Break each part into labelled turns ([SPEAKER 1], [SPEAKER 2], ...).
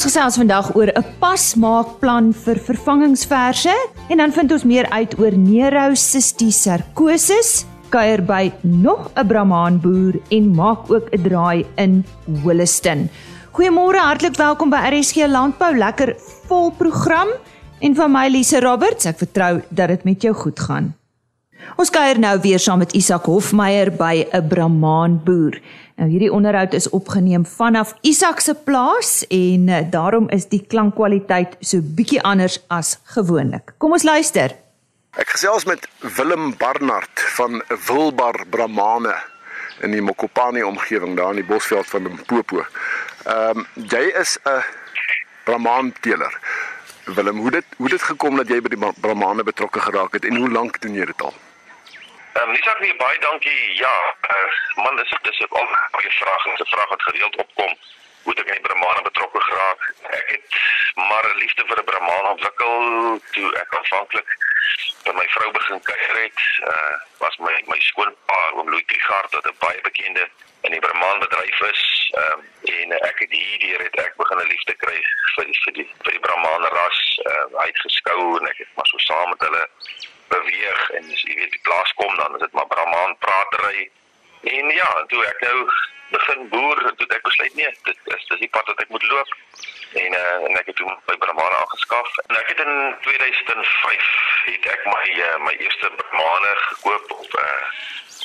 [SPEAKER 1] Ons gesels vandag oor 'n pasmaakplan vir vervangingsverse en dan vind ons meer uit oor neurosistisarkosis, kuier by nog 'n Brahman boer en maak ook 'n draai in Holliston. Goeiemôre, hartlik welkom by RSG Landbou. Lekker vol program en van my Lise Roberts. Ek vertrou dat dit met jou goed gaan. Ons kuier nou weer saam met Isak Hofmeyer by 'n Brahman boer. Nou hierdie onderhoud is opgeneem vanaf Isak se plaas en uh, daarom is die klankkwaliteit so bietjie anders as gewoonlik. Kom ons luister.
[SPEAKER 2] Ek gesels met Willem Barnard van Wilbar Brahmane in die Mokopane omgewing daar in die Bosveld van Limpopo. Ehm um, jy is 'n Brahman teeler. Willem, hoe dit hoe dit gekom dat jy by die Brahmane betrokke geraak het en hoe lank doen jy dit al?
[SPEAKER 3] Ehm um, Lisak nee baie dankie. Ja, uh, man dis dis 'n goeie vraag. 'n Vraag wat gereeld opkom. Hoe het ek in die Brahmane betrokke geraak? Ek het maar 'n liefde vir 'n Brahman ontwikkel toe ek aanvanklik by my vrou begin kuier het. Uh was my my skoonpa, oom Louis Trigard, wat 'n baie bekende in die Brahman bedryf is. Ehm um, en ek het hierdeur het ek begin 'n liefde kry vir vir die vir die Brahman ras. Uh hy het geskou en ek het maar so saam met hulle beweeg en jy weet die plaas kom dan is dit maar Brahman pratery. En ja, toe ek nou begin boer, toe ek besluit nee, dit is dis die pad wat ek moet loop. En uh, en ek het toe by Brahman aangeskaf. En ek het in 2005 het ek my uh, my eerste Brahmane gekoop op uh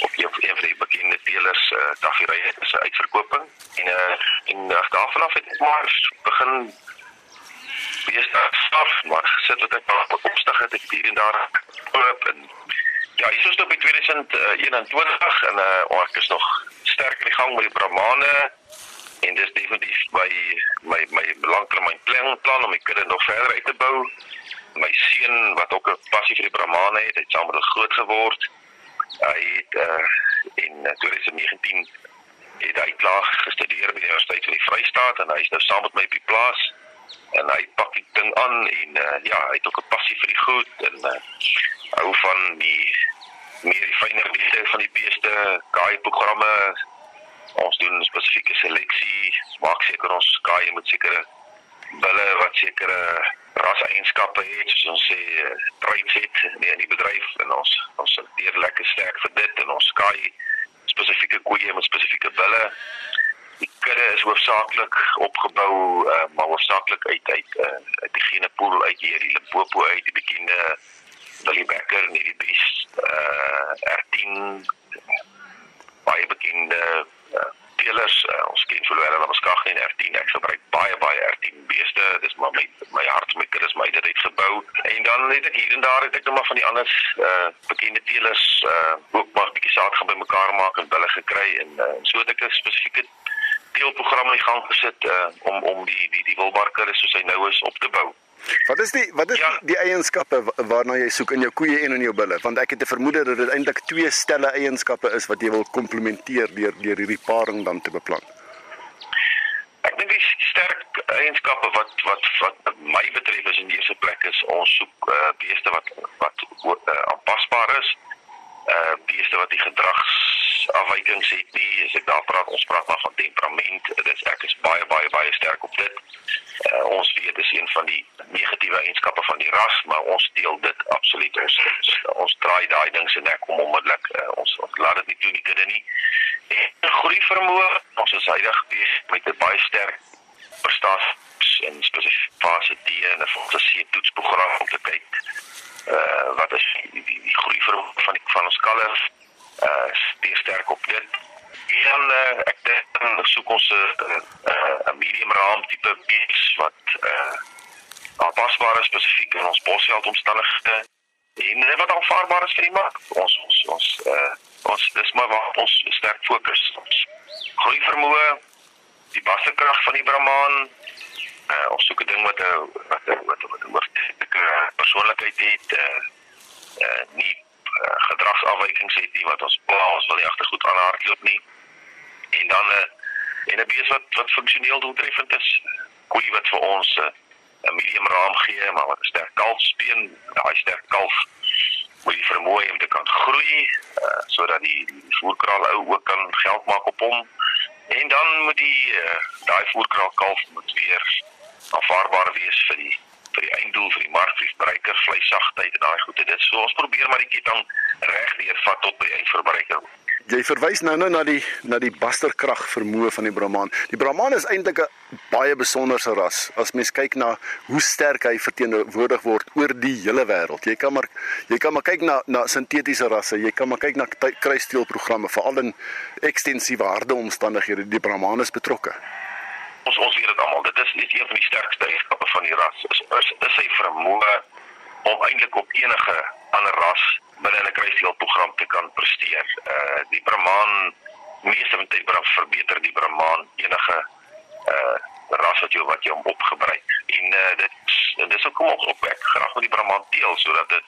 [SPEAKER 3] op een, een van die bekende teelers uh, Tafirye se uitverkoping. En uh en daarvan af het ek maar begin beeste staf maar sit wat ek nog bekomstig het ek hier en daar koop en ja hier is nou by 2021 en uh ek is nog sterk in die gang met die Brahmane en dis definitief my my my langtermyn plan om my kudde nog verder uit te bou. My seun wat ook 'n passie vir die Brahmane het het saam met hulle groot geword. Hy het uh in 2019 het hy klaar gestudeer by die Universiteit van die Vrystaat en hy is nou saam met my op die plaas en hy pak die ding aan en uh, ja, hy het ook 'n passie vir die goed en uh, hou van die meer die fynere detail van die beeste, kaai programme. Ons doen spesifieke seleksie, maak seker ons kaai moet sekere bulle wat sekere raseienskappe het, soos ons sê traits het nee, in die bedryf en ons ons sorteer lekker sterk vir dit en ons kaai spesifieke koeie met spesifieke bulle is hoofsaaklik opgebou uh, maar hoofsaaklik uit uit uh, uit die genepool uit hier die Limpopo uit die bekende Willie Becker en hierdie beest uh, R10 baie bekende uh, teelers uh, ons ken Florida en Muskag en R10 ek gebruik baie baie R10 beeste dis maar my my hart met kuddes my dit gebou. En dan het ek hier en daar het ek nog van die ander uh, bekende teelers uh, ook maar 'n bietjie saak gaan by mekaar maak en hulle gekry en uh, so het ek 'n spesifieke teelprogram in gang gesit uh, om om die die die wilbarker soos hy nou is op te bou.
[SPEAKER 2] Wat is die wat is ja. die, die eienskappe waarna jy soek in jou koeie en in jou bulle? Want ek het 'n vermoede dat dit eintlik twee stelle eienskappe is wat jy wil komplementeer deur deur hierdie paring dan te beplan.
[SPEAKER 3] Ek dink die sterk eienskappe wat wat wat my betref is in die eerste plek is ons soek uh, beeste wat wat uh, aanpasbaar is. Uh beeste wat die gedrags afwykings het nie as ek daar praat ons praat maar van temperament. Dis ek is baie baie baie sterk op dit. Uh, ons weet dis een van die negatiewe eienskappe van die ras maar ons deel dit absoluut. Ons ons draai daai ding se nek om onmiddellik uh, ons, ons laat dit nie toe nie kinde nie. En groei vermoë ons is huidig besig met 'n baie sterk prestasie in spesifieke fase D en 'n volgesie toetsprogram om te kyk uh, wat is die, die, die groei vermoë van die, van ons kalvers uh steeds sterk op dit. En uh, ek dink dan soek ons 'n uh, 'n uh, medium raam tipe bees wat uh aanpasbaar is spesifiek in ons bosveld omstandighede en wat aanvaarbaar is vir die mark. Ons ons ons uh ons dis maar waar ons sterk fokus. Ons groei vermoë, die bassekrag van die Brahman. Uh ons soek 'n ding wat 'n wat 'n wat 'n hooftelike persoonlikheid het. Uh, gedragsafwykings het nie wat ons plaas wil nie agtergoed aan hardloop nie. En dan 'n eh, en 'n bees wat wat funksioneel doeltreffend is. Koei wat vir ons uh, 'n medium raam gee, maar wat 'n sterk kalfspeen, daai sterk kalf moet die vermoë om te kan groei uh, sodat die, die voerkraal ou ook kan geld maak op hom. En dan moet die uh, daai voerkraal kalf moet weer aanvaarbaar wees vir die vir die einddoel vir die mark die verbruiker vleissagtheid en daai goede dit so ons probeer maar die ketting reg deur vat tot by eindverbruiker
[SPEAKER 2] Jy verwys nou nou na die na die basterkrag vermoë van die Brahman. Die Brahman is eintlik 'n baie besonderse ras. As mens kyk na hoe sterk hy verteenwoordig word oor die hele wêreld. Jy kan maar jy kan maar kyk na na sintetiese rasse. Jy kan maar kyk na kruissteelprogramme veral in ekstensiewe harde omstandighede. Die Brahman is betrokke.
[SPEAKER 3] Ons ons weet dit almal. Dit is net een van die sterkste eienskappe van die ras. Is is, is sy vermoë om eintlik op enige ander ras binne 'n kruisdeelprogram te kan presteer. Uh die Brahman meeste van tyd verbeter die Brahman enige uh ras wat jy wat jy hom opgebruik. En uh dit dit is ook kom ons opwek graag met die Brahman teel sodat dit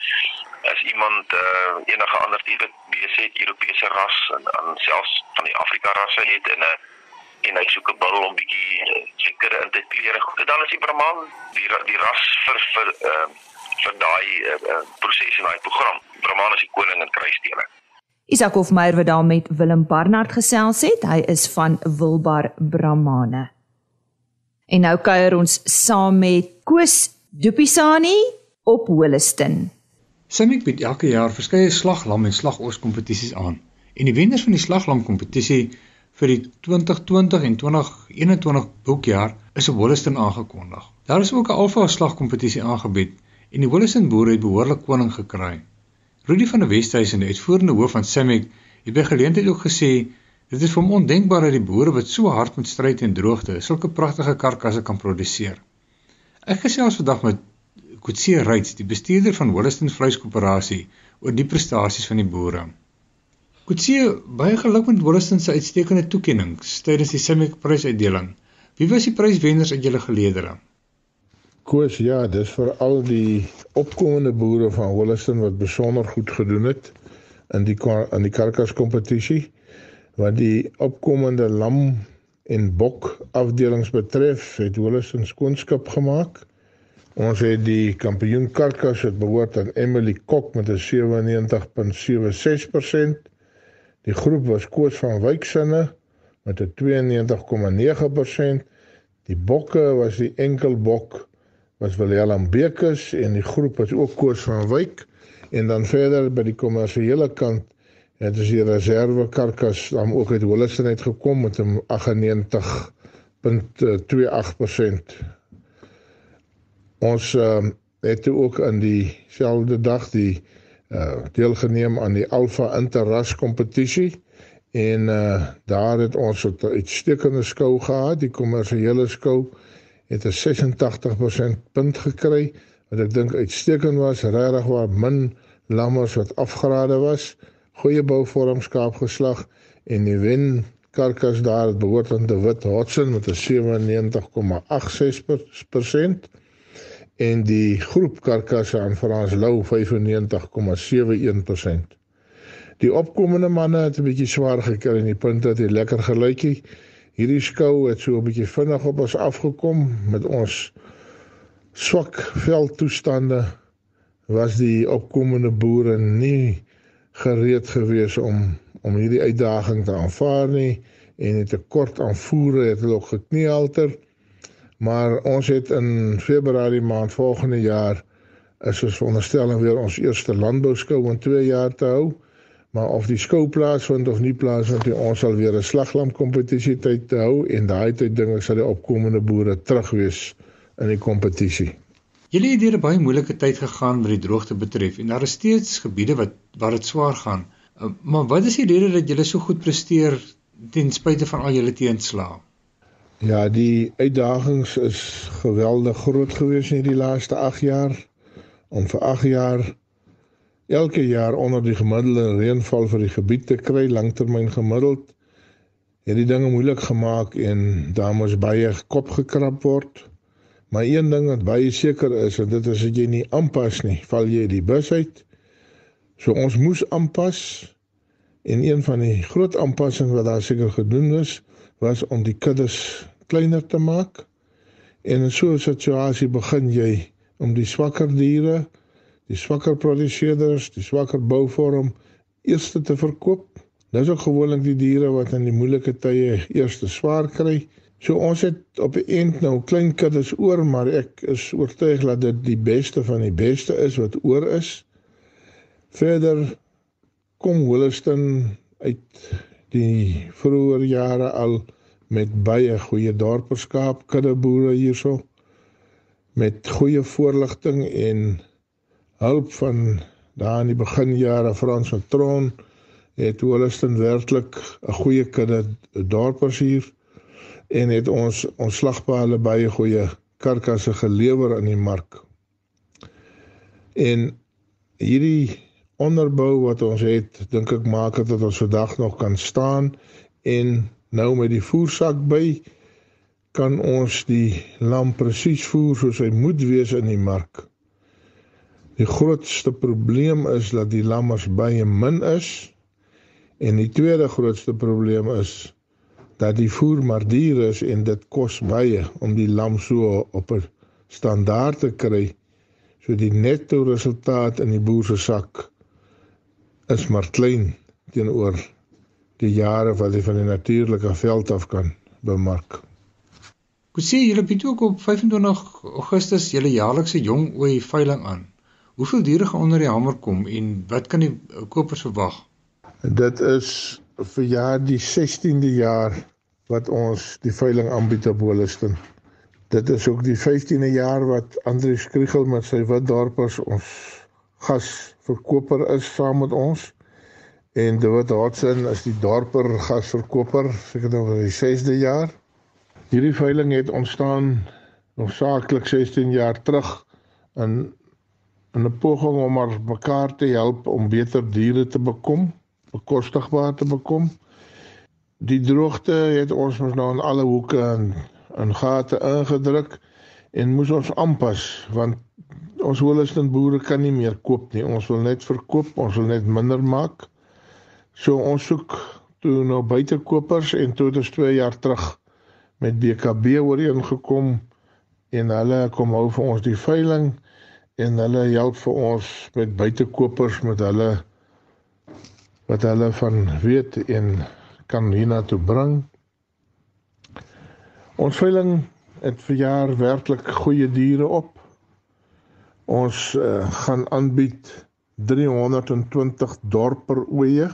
[SPEAKER 3] as iemand uh enige ander tipe besigheid Europese ras en, en selfs van die Afrika rasse het en 'n uh, en hy soek 'n bil om bietjie seker in te klere. Dan is die Brahman die die ras vir vir ehm uh, vir daai uh, proses en daai program. Brahman is die koning in kruisdele.
[SPEAKER 1] Isak Hofmeyer wat daar met Willem Barnard gesels het. Hy is van Wilbar Brahmane. En nou kuier ons saam met Koos Dupisani op Holliston.
[SPEAKER 4] Simik bied elke jaar verskeie slaglam en slagos kompetisies aan. En die wenners van die slaglam kompetisie vir die 2020 en 2021 boekjaar is op Holliston aangekondig. Daar is ook 'n alfa slagkompetisie aangebied en die Willison boere het behoorlik koning gekry. Rudy van der Westhuizen, die uitvoerende hoof van Samick, het by geleentheid ook gesê dit is vir hom ondenkbaar dat die boere wat so hard moet stry teen droogte sulke pragtige karkasse kan produseer. Ek gesels vandag met Kutsie Reitz, die bestuurder van Willison Vleiskoöperasie, oor die prestasies van die boere. Kutsie, baie geluk met Willison se uitstekende toekenninge tydens die Samick prysuitdeling. Wie was die pryswenners uit julle geleedere?
[SPEAKER 5] Koos, ja, dis vir al die opkomende boere van Holliston wat besonder goed gedoen het in die in die karkas kompetisie wat die opkomende lam en bok afdelings betref, het Holliston skoonskap gemaak. Ons het die kampioen karkas wat behoort aan Emily Kok met 'n 97.76%. Die groep was Koos van Wyksinne met 'n 92.9%. Die bokke was die enkel bok was Willem Bekes en die groep was ook Koos van Wyk en dan verder by die kommersiële kant het ons die reserve karkas dan ook uit Holliston uit gekom met 'n 98.28%. Ons uh, het ook in dieselfde dag die uh, deelgeneem aan die Alpha Interras kompetisie en uh, daar het ons 'n uitstekende skou gehad, die kommersiële skou het 'n 86% punt gekry wat ek dink uitstekend was, regtig waar min lammers wat afgerade was, goeie bouvorm skaap geslag en die wen karkas daar het behoort aan die wit Hodson met 'n 97,86% en die groep karkasse aan Frans Lou 95,71%. Die opkomende manne het 'n bietjie swaar gekry en die punte het lekker gelykie hierdie skou het so 'n bietjie vinnig op ons afgekom met ons swak veldtoestande was die opkomende boere nie gereed gewees om om hierdie uitdaging te aanvaar nie en het 'n kort aanvoere het hulle ook gekneelter maar ons het in Februarie maand volgende jaar is ons veronderstel om weer ons eerste landbouskou in 2 jaar te hou maar of die skou plaasvind of nie plaasvind nie, ons sal weer 'n slaglam kompetisie tyd hou en daai tyd dinge sal die opkomende boere terug wees in die kompetisie.
[SPEAKER 4] Julle het deur 'n baie moeilike tyd gegaan wat die droogte betref en daar is steeds gebiede wat waar dit swaar gaan. Uh, maar wat is die rede dat julle so goed presteer ten spyte van al julle teenslae?
[SPEAKER 5] Ja, die uitdagings is geweldig groot gewees in hierdie laaste 8 jaar. Om vir 8 jaar elke jaar onder die gemiddelde reënval vir die gebied te kry langtermyn gemiddeld het die dinge moeilik gemaak en daar moes baie kop gekrap word. Maar een ding wat baie seker is en dit is dat jy nie aanpas nie val jy die bus uit. So ons moes aanpas en een van die groot aanpassings wat daar seker gedoen is was om die kuddes kleiner te maak en in so 'n situasie begin jy om die swakker diere die swakker produseerders, die swakker bouvorm eers te verkoop. Dis ook gewoonlik die diere wat in die moeilike tye eers swaar kry So ons het op die eind nou klein kuddes oor, maar ek is oortuig dat dit die beste van die beste is wat oor is. Verder kom Williston uit die vroeë jare al met baie goeie dorperskaap kuddeboere hierso met goeie voorligting en hulp van daar in die beginjare Frans van Tron het Williston werklik 'n goeie kudde dorpers hier en het ons ons slagpale baie goeie karkasse gelewer in die mark. En hierdie onderbou wat ons het, dink ek maak dit dat ons vandag nog kan staan en nou met die voersak by kan ons die lam presies voer soos hy moet wees in die mark. Die grootste probleem is dat die lammers baie min is en die tweede grootste probleem is dat die voer maar duur is en dit kos baie om die lam so op 'n standaard te kry. So die netto resultaat in die boer se sak is maar klein teenoor die jare wat hy van die natuurlike veld af kan bemark.
[SPEAKER 4] Sê julle bied ook op 25 Augustus julle jaarlikse jong ooi veiling aan? Hoeveel diere gaan onder die hamer kom en wat kan die kopers verwag?
[SPEAKER 5] Dit is vir jaar die 16de jaar wat ons die veiling aanbied op Wolliston. Dit is ook die 15de jaar wat Andre Skrigel met sy witdorpers ons gasverkoper is saam met ons en David Hodson is die dorper gasverkoper seker nou vir die 6de jaar. Hierdie veiling het ontstaan noodsaaklik 16 jaar terug in in 'n poging om maar mekaar te help om beter diere te bekom, bekostigbaar te bekom. Die droogte het ons mos nou in alle hoeke en in gate ingedruk en moes ons aanpas want ons Holliston boere kan nie meer koop nie. Ons wil net verkoop, ons wil net minder maak. So ons soek toe nou buitekopers en toe het ons 2 jaar terug met BKB ooreengekom en hulle kom hou vir ons die veiling en hulle help vir ons met buitekopers met hulle wat hulle van weet en kan hiernatoe bring. Ons veiling het vir jaar werklik goeie diere op. Ons uh, gaan aanbied 320 dorper oeye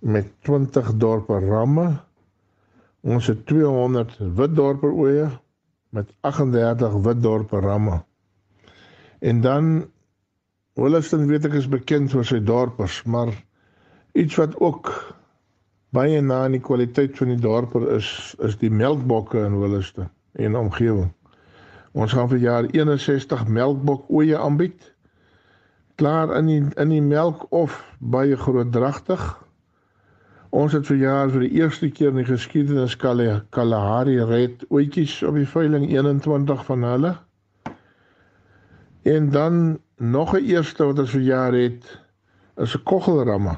[SPEAKER 5] met 20 dorpe ramme. Ons het 200 wit dorpe oeye met 38 wit dorpe ramme. En dan Holliston weet ek is bekend vir sy dorpers, maar iets wat ook baie na in die kwaliteit van die dorper is, is die melkbokke in Holliston en omgewing. Ons gaan vir jaar 61 melkbok oeye aanbied. Klaar in die in die melk of baie groot dragtig Ons het vir jaar vir die eerste keer in die geskiedenis Kalahari Red oetjies op die veiling 21 van hulle. En dan nog 'n eerste wat ons vir jaar het is 'n koggelramme.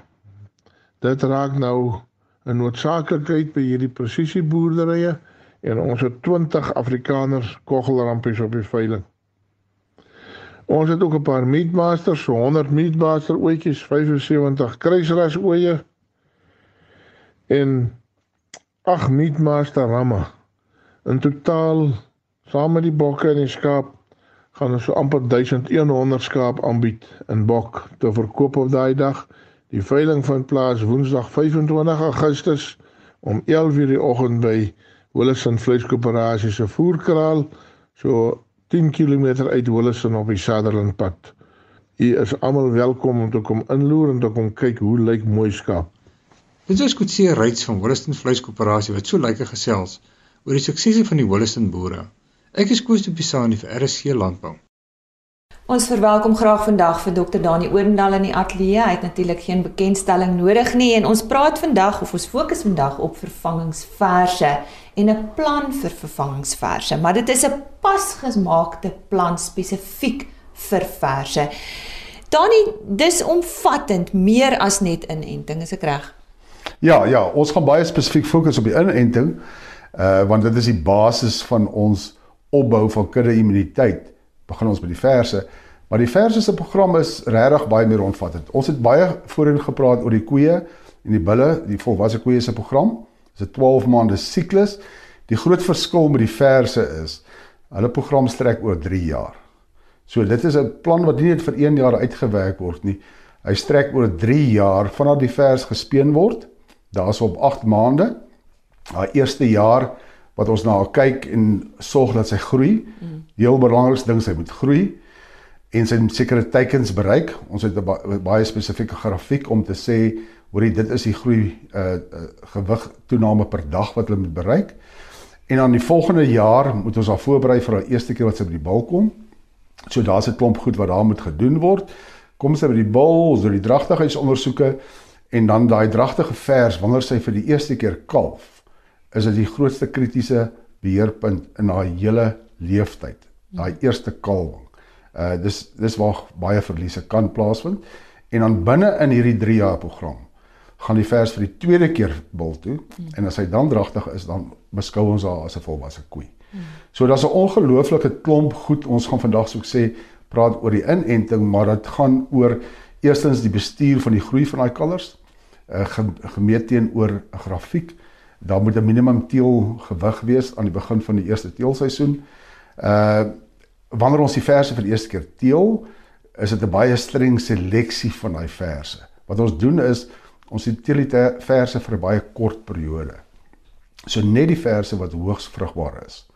[SPEAKER 5] Dit raak nou 'n noodsaaklikheid by hierdie presisieboerderye en ons het 20 Afrikaners koggelrampies op die veiling. Ons het ook 'n paar meatmasters, so 100 meatmaster oetjies, 75 kruisras oeye en ag meatmaster ramme. In totaal saam met die bokke en die skaap gaan ons so amper 1100 skaap aanbied in bok te verkoop op daai dag. Die veiling vind plaas Woensdag 25 Augustus om 11:00 die oggend by Willison Vleiskoöperasie se voerkraal so 10 km uit Willison op die Sutherland pad. U is almal welkom om te kom inloer en te kom kyk hoe lyk mooi skaap.
[SPEAKER 4] Dit is Kutse Ryds van Holliston Vleiskoöperasie wat so lekker gesels oor die suksese van die Holliston boere. Ek is Koos de Pisani vir RSC Landbou.
[SPEAKER 1] Ons verwelkom graag vandag vir Dr. Dani Orendal in die ateljee. Hy het natuurlik geen bekendstelling nodig nie en ons praat vandag of ons fokus vandag op vervangingsverse en 'n plan vir vervangingsverse, maar dit is 'n pasgemaakte plan spesifiek vir verse. Dani, dis omvattend meer as net inenting, is ek reg?
[SPEAKER 6] Ja, ja, ons gaan baie spesifiek fokus op die inenting. Uh want dit is die basis van ons opbou van kudde immuniteit. Begin ons by die verse, maar die verse se program is regtig baie meer omvattend. Ons het baie voorheen gepraat oor die koeie en die bulle, die volwasse koeie se program. Dit is 'n 12 maande siklus Die groot verskil met die verse is hulle program strek oor 3 jaar. So dit is 'n plan wat nie net vir 1 jaar uitgewerk word nie. Hy strek oor 3 jaar vanaf die vers gespeen word. Daar's op 8 maande. Daai eerste jaar wat ons na haar kyk en sorg dat sy groei. Die heel belangrikste ding sy moet groei en sy moet sekere teikens bereik. Ons het 'n baie spesifieke grafiek om te sê hoorie dit is die groei uh, uh gewig toename per dag wat hulle moet bereik. En dan die volgende jaar moet ons haar voorberei vir haar eerste keer wat sy by die bal kom. So daar's 'n klomp goed wat daar moet gedoen word. Kom sy by die bal, so die dragtigheidsondersoeke en dan daai dragtige vers wanneer sy vir die eerste keer kalf, is dit die grootste kritiese beheerpunt in haar hele leeftyd. Daai eerste kalwing. Uh dis dis waar baie verliese kan plaasvind. En dan binne in hierdie 3 jaar program gaan die vers vir die tweede keer bil toe mm. en as hy dan dragtig is dan beskou ons haar as 'n volwasse koei. Mm. So daar's 'n ongelooflike klomp goed ons gaan vandag soek sê praat oor die inenting maar dit gaan oor eerstens die bestuur van die groei van daai kalvers uh, gemeet teenoor 'n grafiek daar moet 'n minimum teel gewig wees aan die begin van die eerste teelseisoen. Uh wanneer ons die verse vir die eerste keer teel, is dit 'n baie streng seleksie van daai verse. Wat ons doen is ons utilitêre verse vir 'n baie kort periode. So net die verse wat hoogs vrugbaar is,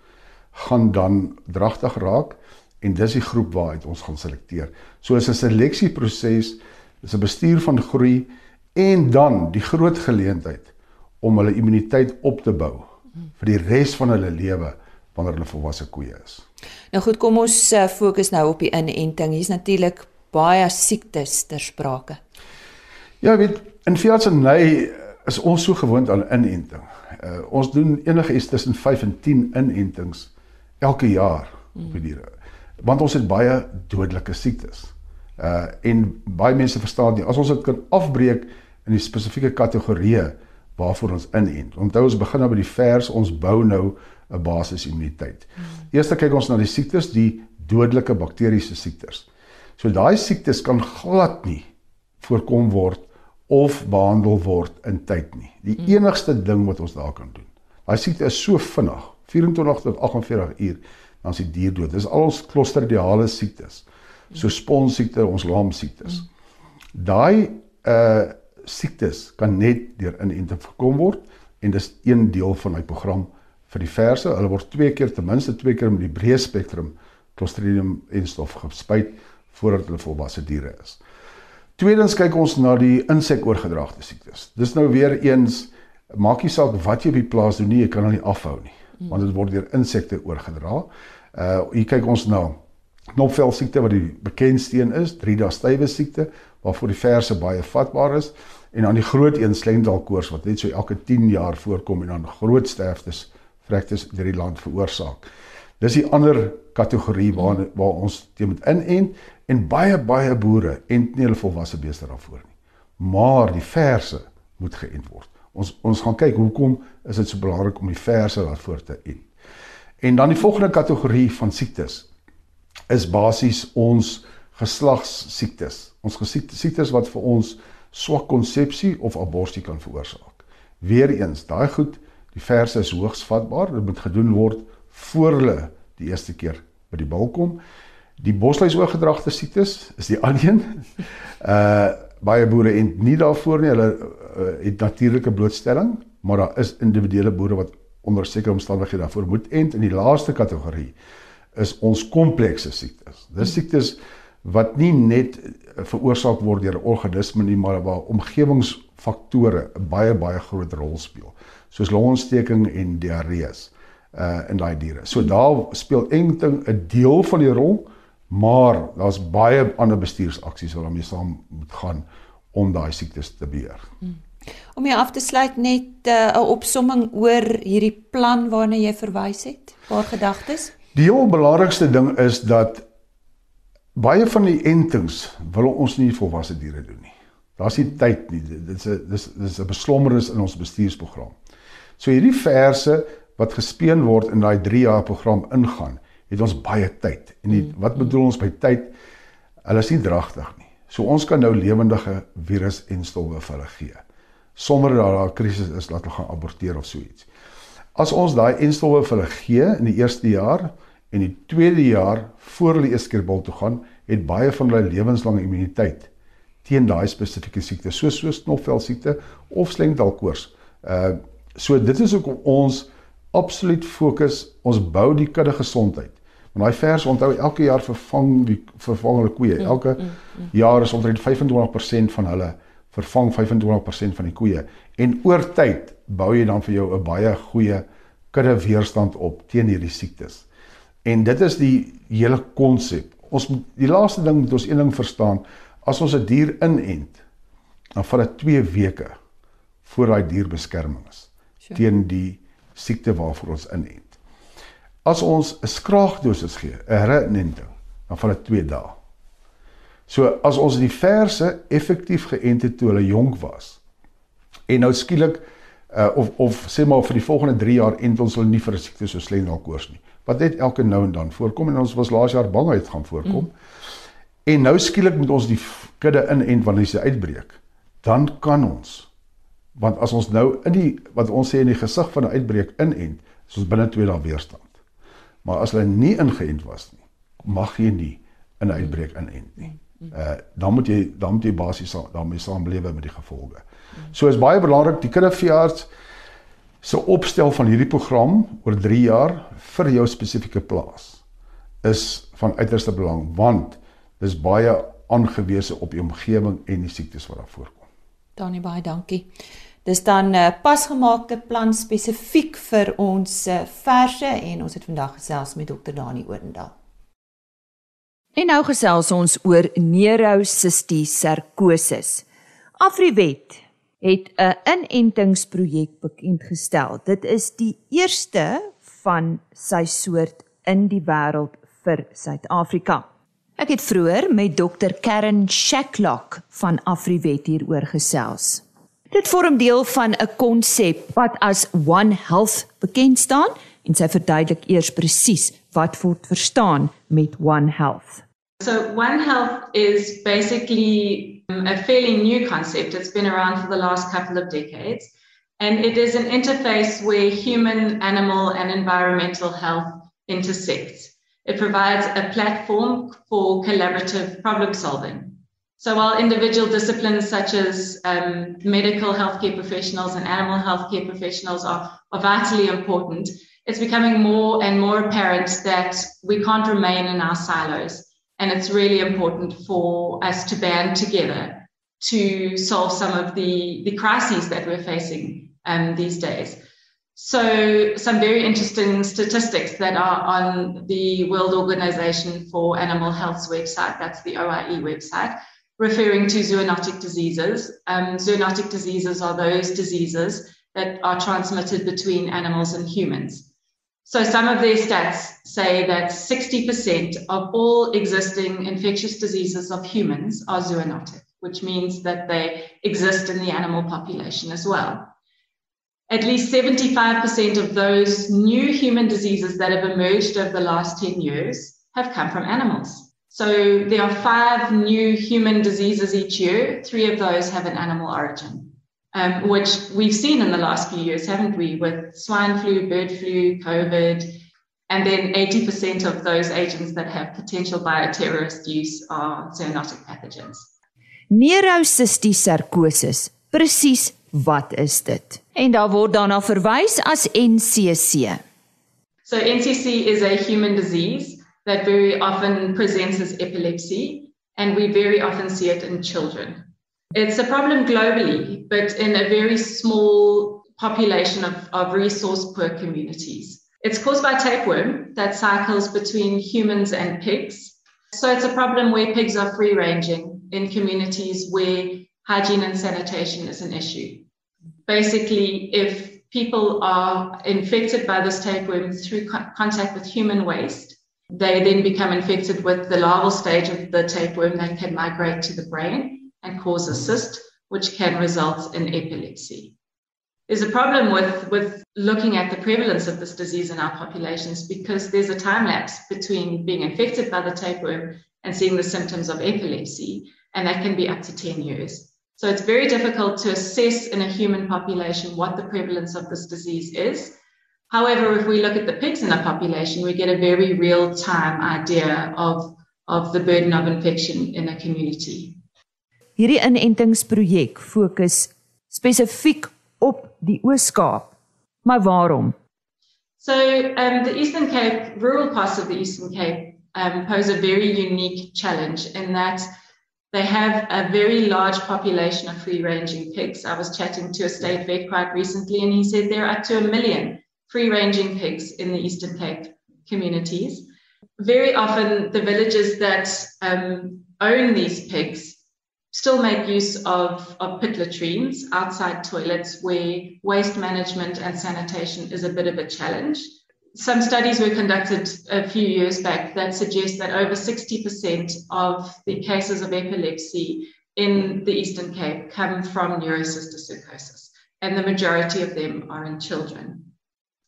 [SPEAKER 6] gaan dan dragtig raak en dis die groep waaruit ons gaan selekteer. So is 'n seleksieproses, is 'n bestuur van groei en dan die groot geleentheid om hulle immuniteit op te bou vir die res van hulle lewe wanneer hulle volwasse koeie is.
[SPEAKER 1] Nou goed, kom ons uh, fokus nou op die inenting. Hier's natuurlik baie siektes ter sprake.
[SPEAKER 6] Ja, weet In veeartseny is ons so gewoond aan inenting. Uh, ons doen enige iets tussen 5 en 10 inentings elke jaar op die diere. Want ons het baie dodelike siektes. Uh en baie mense verstaan nie as ons dit kan afbreek in die spesifieke kategorieë waarvoor ons inent. Onthou ons begin nou by die vers, ons bou nou 'n basis immuniteit. Eerste kyk ons na die siektes, die dodelike bakteriese siektes. So daai siektes kan glad nie voorkom word of behandel word in tyd nie. Die hmm. enigste ding wat ons daar kan doen. Daai siekte is so vinnig, 24 tot 48 uur, dan is die dier dood. Dis al ons klostridiale siektes. So sponsiekte, ons laamsiektes. Hmm. Daai uh siektes kan net deur inenting voorkom word en dis een deel van my program vir die verse. Hulle word twee keer ten minste twee keer met die breë spektrum Clostridium enstof gespuit voordat hulle volwasse diere is. Tweedens kyk ons na die insekoorgedragte siektes. Dis nou weer eens maak nie saak wat jy op die plaas doen nie, jy kan hulle nie afhou nie, want dit word deur insekte oorgedra. Uh hier kyk ons na knopvel siekte wat die bekendste een is, Drida stywe siekte waarvoor die verse baie vatbaar is en dan die groot een slengdalkoors wat net so elke 10 jaar voorkom en dan groot sterftes vrektes deur die land veroorsaak. Dis die ander kategorie waar waar ons teen moet inent en baie baie boere ent nie hulle volwasse beeste daarvoor nie. Maar die verse moet geënt word. Ons ons gaan kyk hoekom is dit so belangrik om die verse daarvoor te ent. En dan die volgende kategorie van siektes is basies ons geslagssiektes. Ons siektes wat vir ons swak konsepsie of abortus kan veroorsaak. Weereens, daai goed, die verse is hoogs vatbaar. Dit moet gedoen word voor hulle die eerste keer by die bal kom. Die bosluis oorgedragte siektes is die ander een. Uh baie boere en nie daarvoor nie, hulle uh, het natuurlike blootstelling, maar daar is individuele boere wat onder sekere omstandighede daarvoor moet ent in die laaste kategorie is ons komplekse siektes. Dis siektes wat nie net veroorsaak word deur 'n organisme nie, maar waar omgewingsfaktore 'n baie baie groot rol speel, soos longontsteking en diarree uh in daai diere. So daar speel enting 'n deel van die rol, maar daar's baie ander bestuursaksies wat daarmee saam moet gaan om daai siektes te beheer. Hmm.
[SPEAKER 1] Om jy af te sluit net uh, 'n uh, opsomming oor hierdie plan waarna jy verwys het. Paar gedagtes?
[SPEAKER 6] Die heel belangrikste ding is dat baie van die entings wil ons nie volwasse diere doen nie. Daar's nie tyd nie. Dit is 'n dis dis 'n beslommernis in ons bestuursprogram. So hierdie verse wat gespeen word in daai 3 jaar program ingaan, het ons baie tyd. En die, wat bedoel ons by tyd? Hulle is nie dragtig nie. So ons kan nou lewendige virus en stowwe vir hulle gee sonder dat daar 'n krisis is laat hulle gaan aborteer of so iets. As ons daai enstowwe vir hulle gee in die eerste jaar en die tweede jaar voor hulle eers keer bul toe gaan, het baie van hulle lewenslange immuniteit teen daai spesifieke siekte, soos so snofvel siekte of slengdalkoors. Uh so dit is ook ons absoluut fokus, ons bou die kudde gesondheid. Want daai vers onthou elke jaar vervang die vervang hulle koeie. Mm, elke mm, mm, mm. jaar is omtrent 25% van hulle vervang 25% van die koeie. En oor tyd bou jy dan vir jou 'n baie goeie kudde weerstand op teen hierdie siektes. En dit is die hele konsep. Ons die laaste ding moet ons een ding verstaan, as ons 'n die dier inent, dan vat dit 2 weke voor daai dier beskerming is sure. teen die siekte waarvoor ons inent. As ons 'n skraagdosis gee, 'n herinenting, dan vat dit 2 dae. So as ons die verse effektief geënt het toe hulle jonk was en nou skielik uh, of of sê maar vir die volgende 3 jaar ent ons hulle nie vir 'n siekte so slendalkoors nie. Wat net elke nou en dan voorkom en ons was laas jaar bang uit gaan voorkom. Mm. En nou skielik moet ons die kudde inent wanneer dit uitbreek. Dan kan ons want as ons nou in die wat ons sê in die gesig van 'n uitbreek inent, is ons binne 2 dae weerstand. Maar as hulle nie ingeënt was nie, mag jy nie in 'n uitbreek inent nie. Uh dan moet jy dan moet jy basies daarmee saamlewe met die gevolge. So is baie belangrik die kinderveearts se opstel van hierdie program oor 3 jaar vir jou spesifieke plaas is van uiterste belang want dis baie aangewese op die omgewing en die siektes wat daar voorkom.
[SPEAKER 1] Danie baie dankie. Dis dan 'n uh, pasgemaakte plan spesifiek vir ons uh, verse en ons het vandag gesels met Dr. Dani Oendal. En nou gesels ons oor neurocystis Afriwet het 'n inentingsprojek bekend gestel. Dit is die eerste van sy soort in die wêreld vir Suid-Afrika. Ek het vroeër met Dr Karen Shacklock van Afriwet hieroor gesels. Dit vorm deel van 'n konsep wat as One Health bekend staan en sy verduidelik eers presies wat word verstaan met One Health.
[SPEAKER 7] So, One Health is basically a fairly new concept. It's been around for the last couple of decades. And it is an interface where human, animal, and environmental health intersect. It provides a platform for collaborative problem solving. So, while individual disciplines such as um, medical healthcare professionals and animal healthcare professionals are, are vitally important, it's becoming more and more apparent that we can't remain in our silos and it's really important for us to band together to solve some of the, the crises that we're facing um, these days. So, some very interesting statistics that are on the World Organization for Animal Health's website, that's the OIE website, referring to zoonotic diseases. Um, zoonotic diseases are those diseases that are transmitted between animals and humans. So some of their stats say that 60% of all existing infectious diseases of humans are zoonotic, which means that they exist in the animal population as well. At least 75% of those new human diseases that have emerged over the last 10 years have come from animals. So there are five new human diseases each year. Three of those have an animal origin um, which we've seen in the last few years, haven't we, with swine flu, bird flu, COVID, and then 80% of those agents that have potential bioterrorist use are zoonotic pathogens.
[SPEAKER 1] Neurocystis sarcosis, presies wat is dit? En daar word daarna verwys as NCC.
[SPEAKER 7] So NCC is a human disease that very often presents as epilepsy and we very often see it in children. It's a problem globally, but in a very small population of, of resource poor communities. It's caused by tapeworm that cycles between humans and pigs. So it's a problem where pigs are free ranging in communities where hygiene and sanitation is an issue. Basically, if people are infected by this tapeworm through co- contact with human waste, they then become infected with the larval stage of the tapeworm that can migrate to the brain and cause a cyst, which can result in epilepsy. There's a problem with, with looking at the prevalence of this disease in our populations because there's a time lapse between being infected by the tapeworm and seeing the symptoms of epilepsy, and that can be up to 10 years. So it's very difficult to assess in a human population what the prevalence of this disease is. However, if we look at the pigs in a population, we get a very real time idea of, of the burden of infection in a community.
[SPEAKER 1] Hierdie inentingsprojek fokus spesifiek op die Oos-Kaap. Maar waarom?
[SPEAKER 7] So, um, the Eastern Cape, rural parts of the Eastern Cape, um, pose a very unique challenge in that they have a very large population of free ranging pigs. I was chatting to a state vet quite recently, and he said there are up to a million free ranging pigs in the Eastern Cape communities. Very often, the villages that um, own these pigs still make use of, of pit latrines outside toilets where waste management and sanitation is a bit of a challenge. Some studies were conducted a few years back that suggest that over 60% of the cases of epilepsy in the Eastern Cape come from neurocysticercosis, and the majority of them are in children.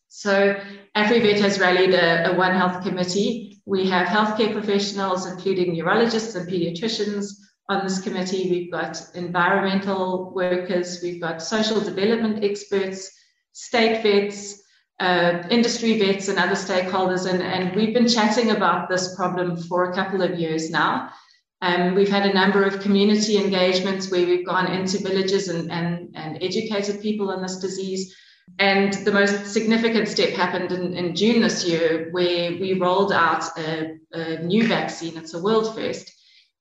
[SPEAKER 7] So AfriVet has rallied a, a One Health committee. We have healthcare professionals, including neurologists and pediatricians, on this committee. We've got environmental workers, we've got social development experts, state vets, uh, industry vets, and other stakeholders. And, and we've been chatting about this problem for a couple of years now. Um, we've had a number of community engagements where we've gone into villages and, and, and educated people on this disease. And the most significant step happened in, in June this year, where we rolled out a, a new vaccine. It's a world first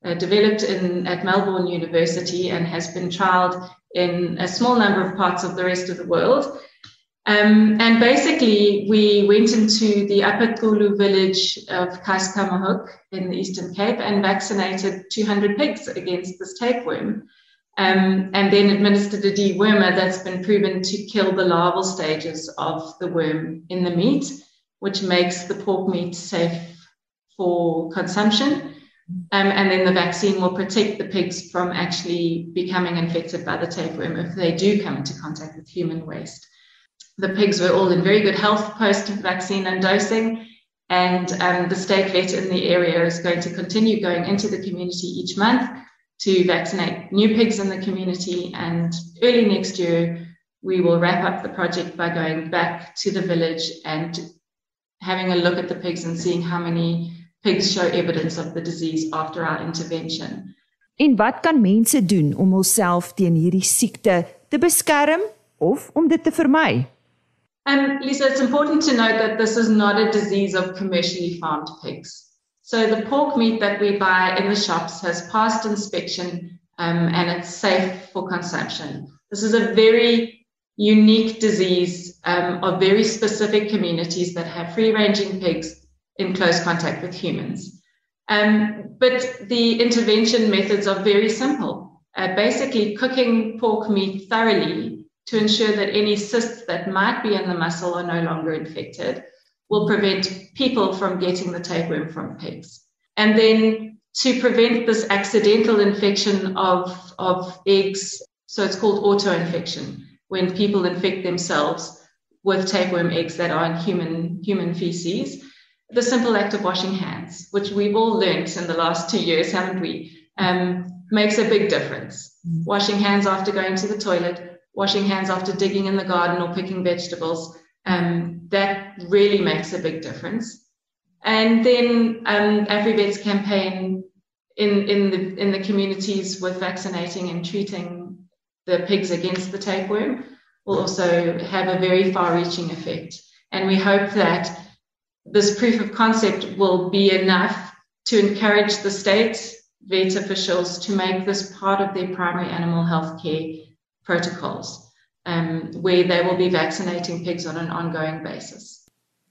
[SPEAKER 7] uh, developed in, at Melbourne University and has been trialed in a small number of parts of the rest of the world. Um, and basically, we went into the Upper village of Kaiskamahook in the Eastern Cape and vaccinated 200 pigs against this tapeworm. Um, and then administered a dewormer that's been proven to kill the larval stages of the worm in the meat, which makes the pork meat safe for consumption. Um, and then the vaccine will protect the pigs from actually becoming infected by the tapeworm if they do come into contact with human waste. The pigs were all in very good health post vaccine and dosing. And um, the state vet in the area is going to continue going into the community each month to vaccinate new pigs in the community. And early next year, we will wrap up the project by going back to the village and having a look at the pigs and seeing how many pigs show evidence of the disease after our intervention.
[SPEAKER 1] En wat kan mense doen om hulself teen hierdie siekte te beskerm of om dit te vermy?
[SPEAKER 7] Um, Lisa, it's important to note that this is not a disease of commercially farmed pigs. So the pork meat that we buy in the shops has passed inspection um, and it's safe for consumption. This is a very unique disease um, of very specific communities that have free ranging pigs in close contact with humans. Um, but the intervention methods are very simple. Uh, basically, cooking pork meat thoroughly to ensure that any cysts that might be in the muscle are no longer infected will prevent people from getting the tapeworm from pigs. And then to prevent this accidental infection of, of eggs, so it's called auto-infection, when people infect themselves with tapeworm eggs that are in human, human feces the simple act of washing hands, which we've all learned in the last two years, haven't we? Um, makes a big difference. Mm. Washing hands after going to the toilet, washing hands after digging in the garden or picking vegetables, um, that really makes a big difference. And then um, AfriVet's campaign in, in, the, in the communities with vaccinating and treating the pigs against the tapeworm will also have a very far reaching effect. And we hope that this proof of concept will be enough to encourage the state vet officials to make this part of their primary animal health care protocols, um, where they will be vaccinating pigs on an ongoing basis.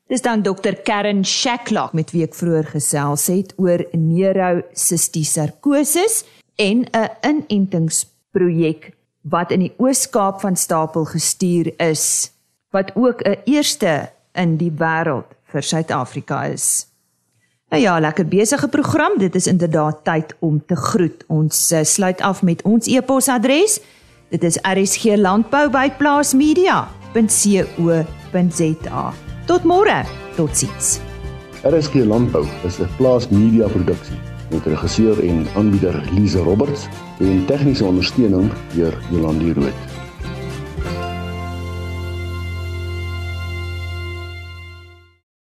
[SPEAKER 1] Dis dan Dr Karen Shacklock met wie ek vroeër gesels het oor neurocystisarkosis en 'n inentingsprojek wat in die Oos-Kaap van stapel gestuur is wat ook 'n eerste in die wêreld vir Suid-Afrika is. Nou ja, lekker besige program. Dit is inderdaad tyd om te groet. Ons uh, sluit af met ons e-posadres. Dit is rsglandbou@plaasmedia.co.za. Tot môre. Totsiens.
[SPEAKER 8] RSG Landbou is 'n plaasmedia produksie met regisseur en aanbieder Lize Roberts en tegniese ondersteuning deur Jolande Rooi.